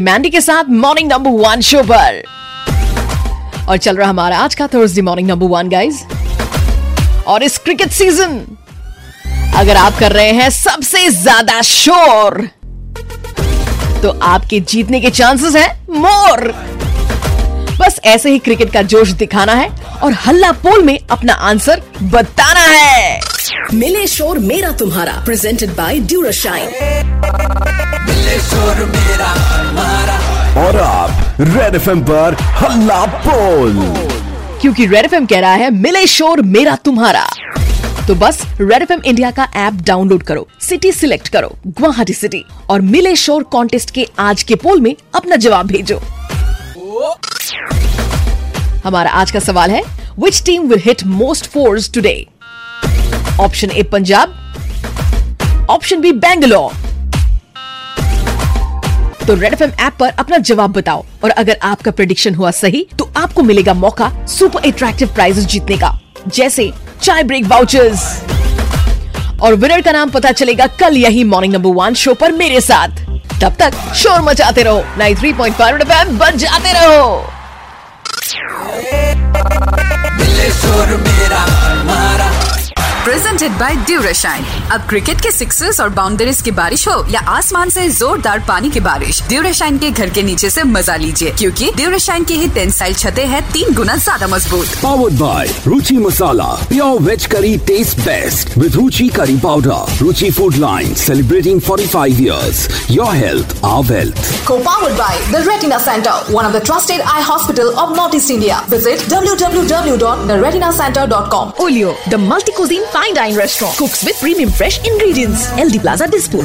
मैंडी के साथ morning number one show पर। और चल रहा हमारा आज का Thursday morning number one guys और इस क्रिकेट सीज़न अगर आप कर रहे हैं सबसे ज़्यादा शोर तो आपके जीतने के चांसेस हैं मोर बस ऐसे ही क्रिकेट का जोश दिखाना है और हल्ला पोल में अपना आंसर बताना है। मिले शोर मेरा तुम्हारा presented by Durashine red F पर हल्ला बोल। क्योंकि रेड एफ़ कह रहा है, मिले शोर, मेरा तुम्हारा। तो बस रेड एफ़ इंडिया का ऐप डाउनलोड करो सिटी सिलेक्ट करो, गुवाहाटी सिटी और मिले शोर कॉन्टेस्ट के आज के पोल में अपना जवाब भेजो। हमारा आज का सवाल है which team will hit most fours today option A Punjab option B Bangalore तो रेड एफएम ऐप पर अपना जवाब बताओ। और अगर आपका प्रेडिक्शन हुआ सही तो आपको मिलेगा मौका सुपर अट्रैक्टिव प्राइजेस जीतने का। जैसे चाय ब्रेक वाउचर्स और विनर का नाम पता चलेगा कल यही मॉर्निंग नंबर वन शो पर मेरे साथ। तब तक शोर मचाते रहो। 93.5 एफ़ एम बच जाते रहो। प्रेजेंटेड बाय ड्यूराशाइन अब क्रिकेट के सिक्सर्स और बाउंड्रीज की बारिश हो या आसमान से जोरदार पानी की बारिश ड्यूराशाइन के घर के नीचे से मज़ा लीजिए क्योंकि ड्यूराशाइन की ही टेंसाइल छतें हैं तीन गुना ज़्यादा मज़बूत। Powered by Ruchi masala pure veg curry taste best with Ruchi curry powder Ruchi food line celebrating forty five years your health our wealth co powered by the retina centre one of the trusted eye hospital of North East India visit W W W dot the retina centre dot com Olio the multi fine dine restaurant, cooks with premium fresh ingredients. LD Plaza Dispur.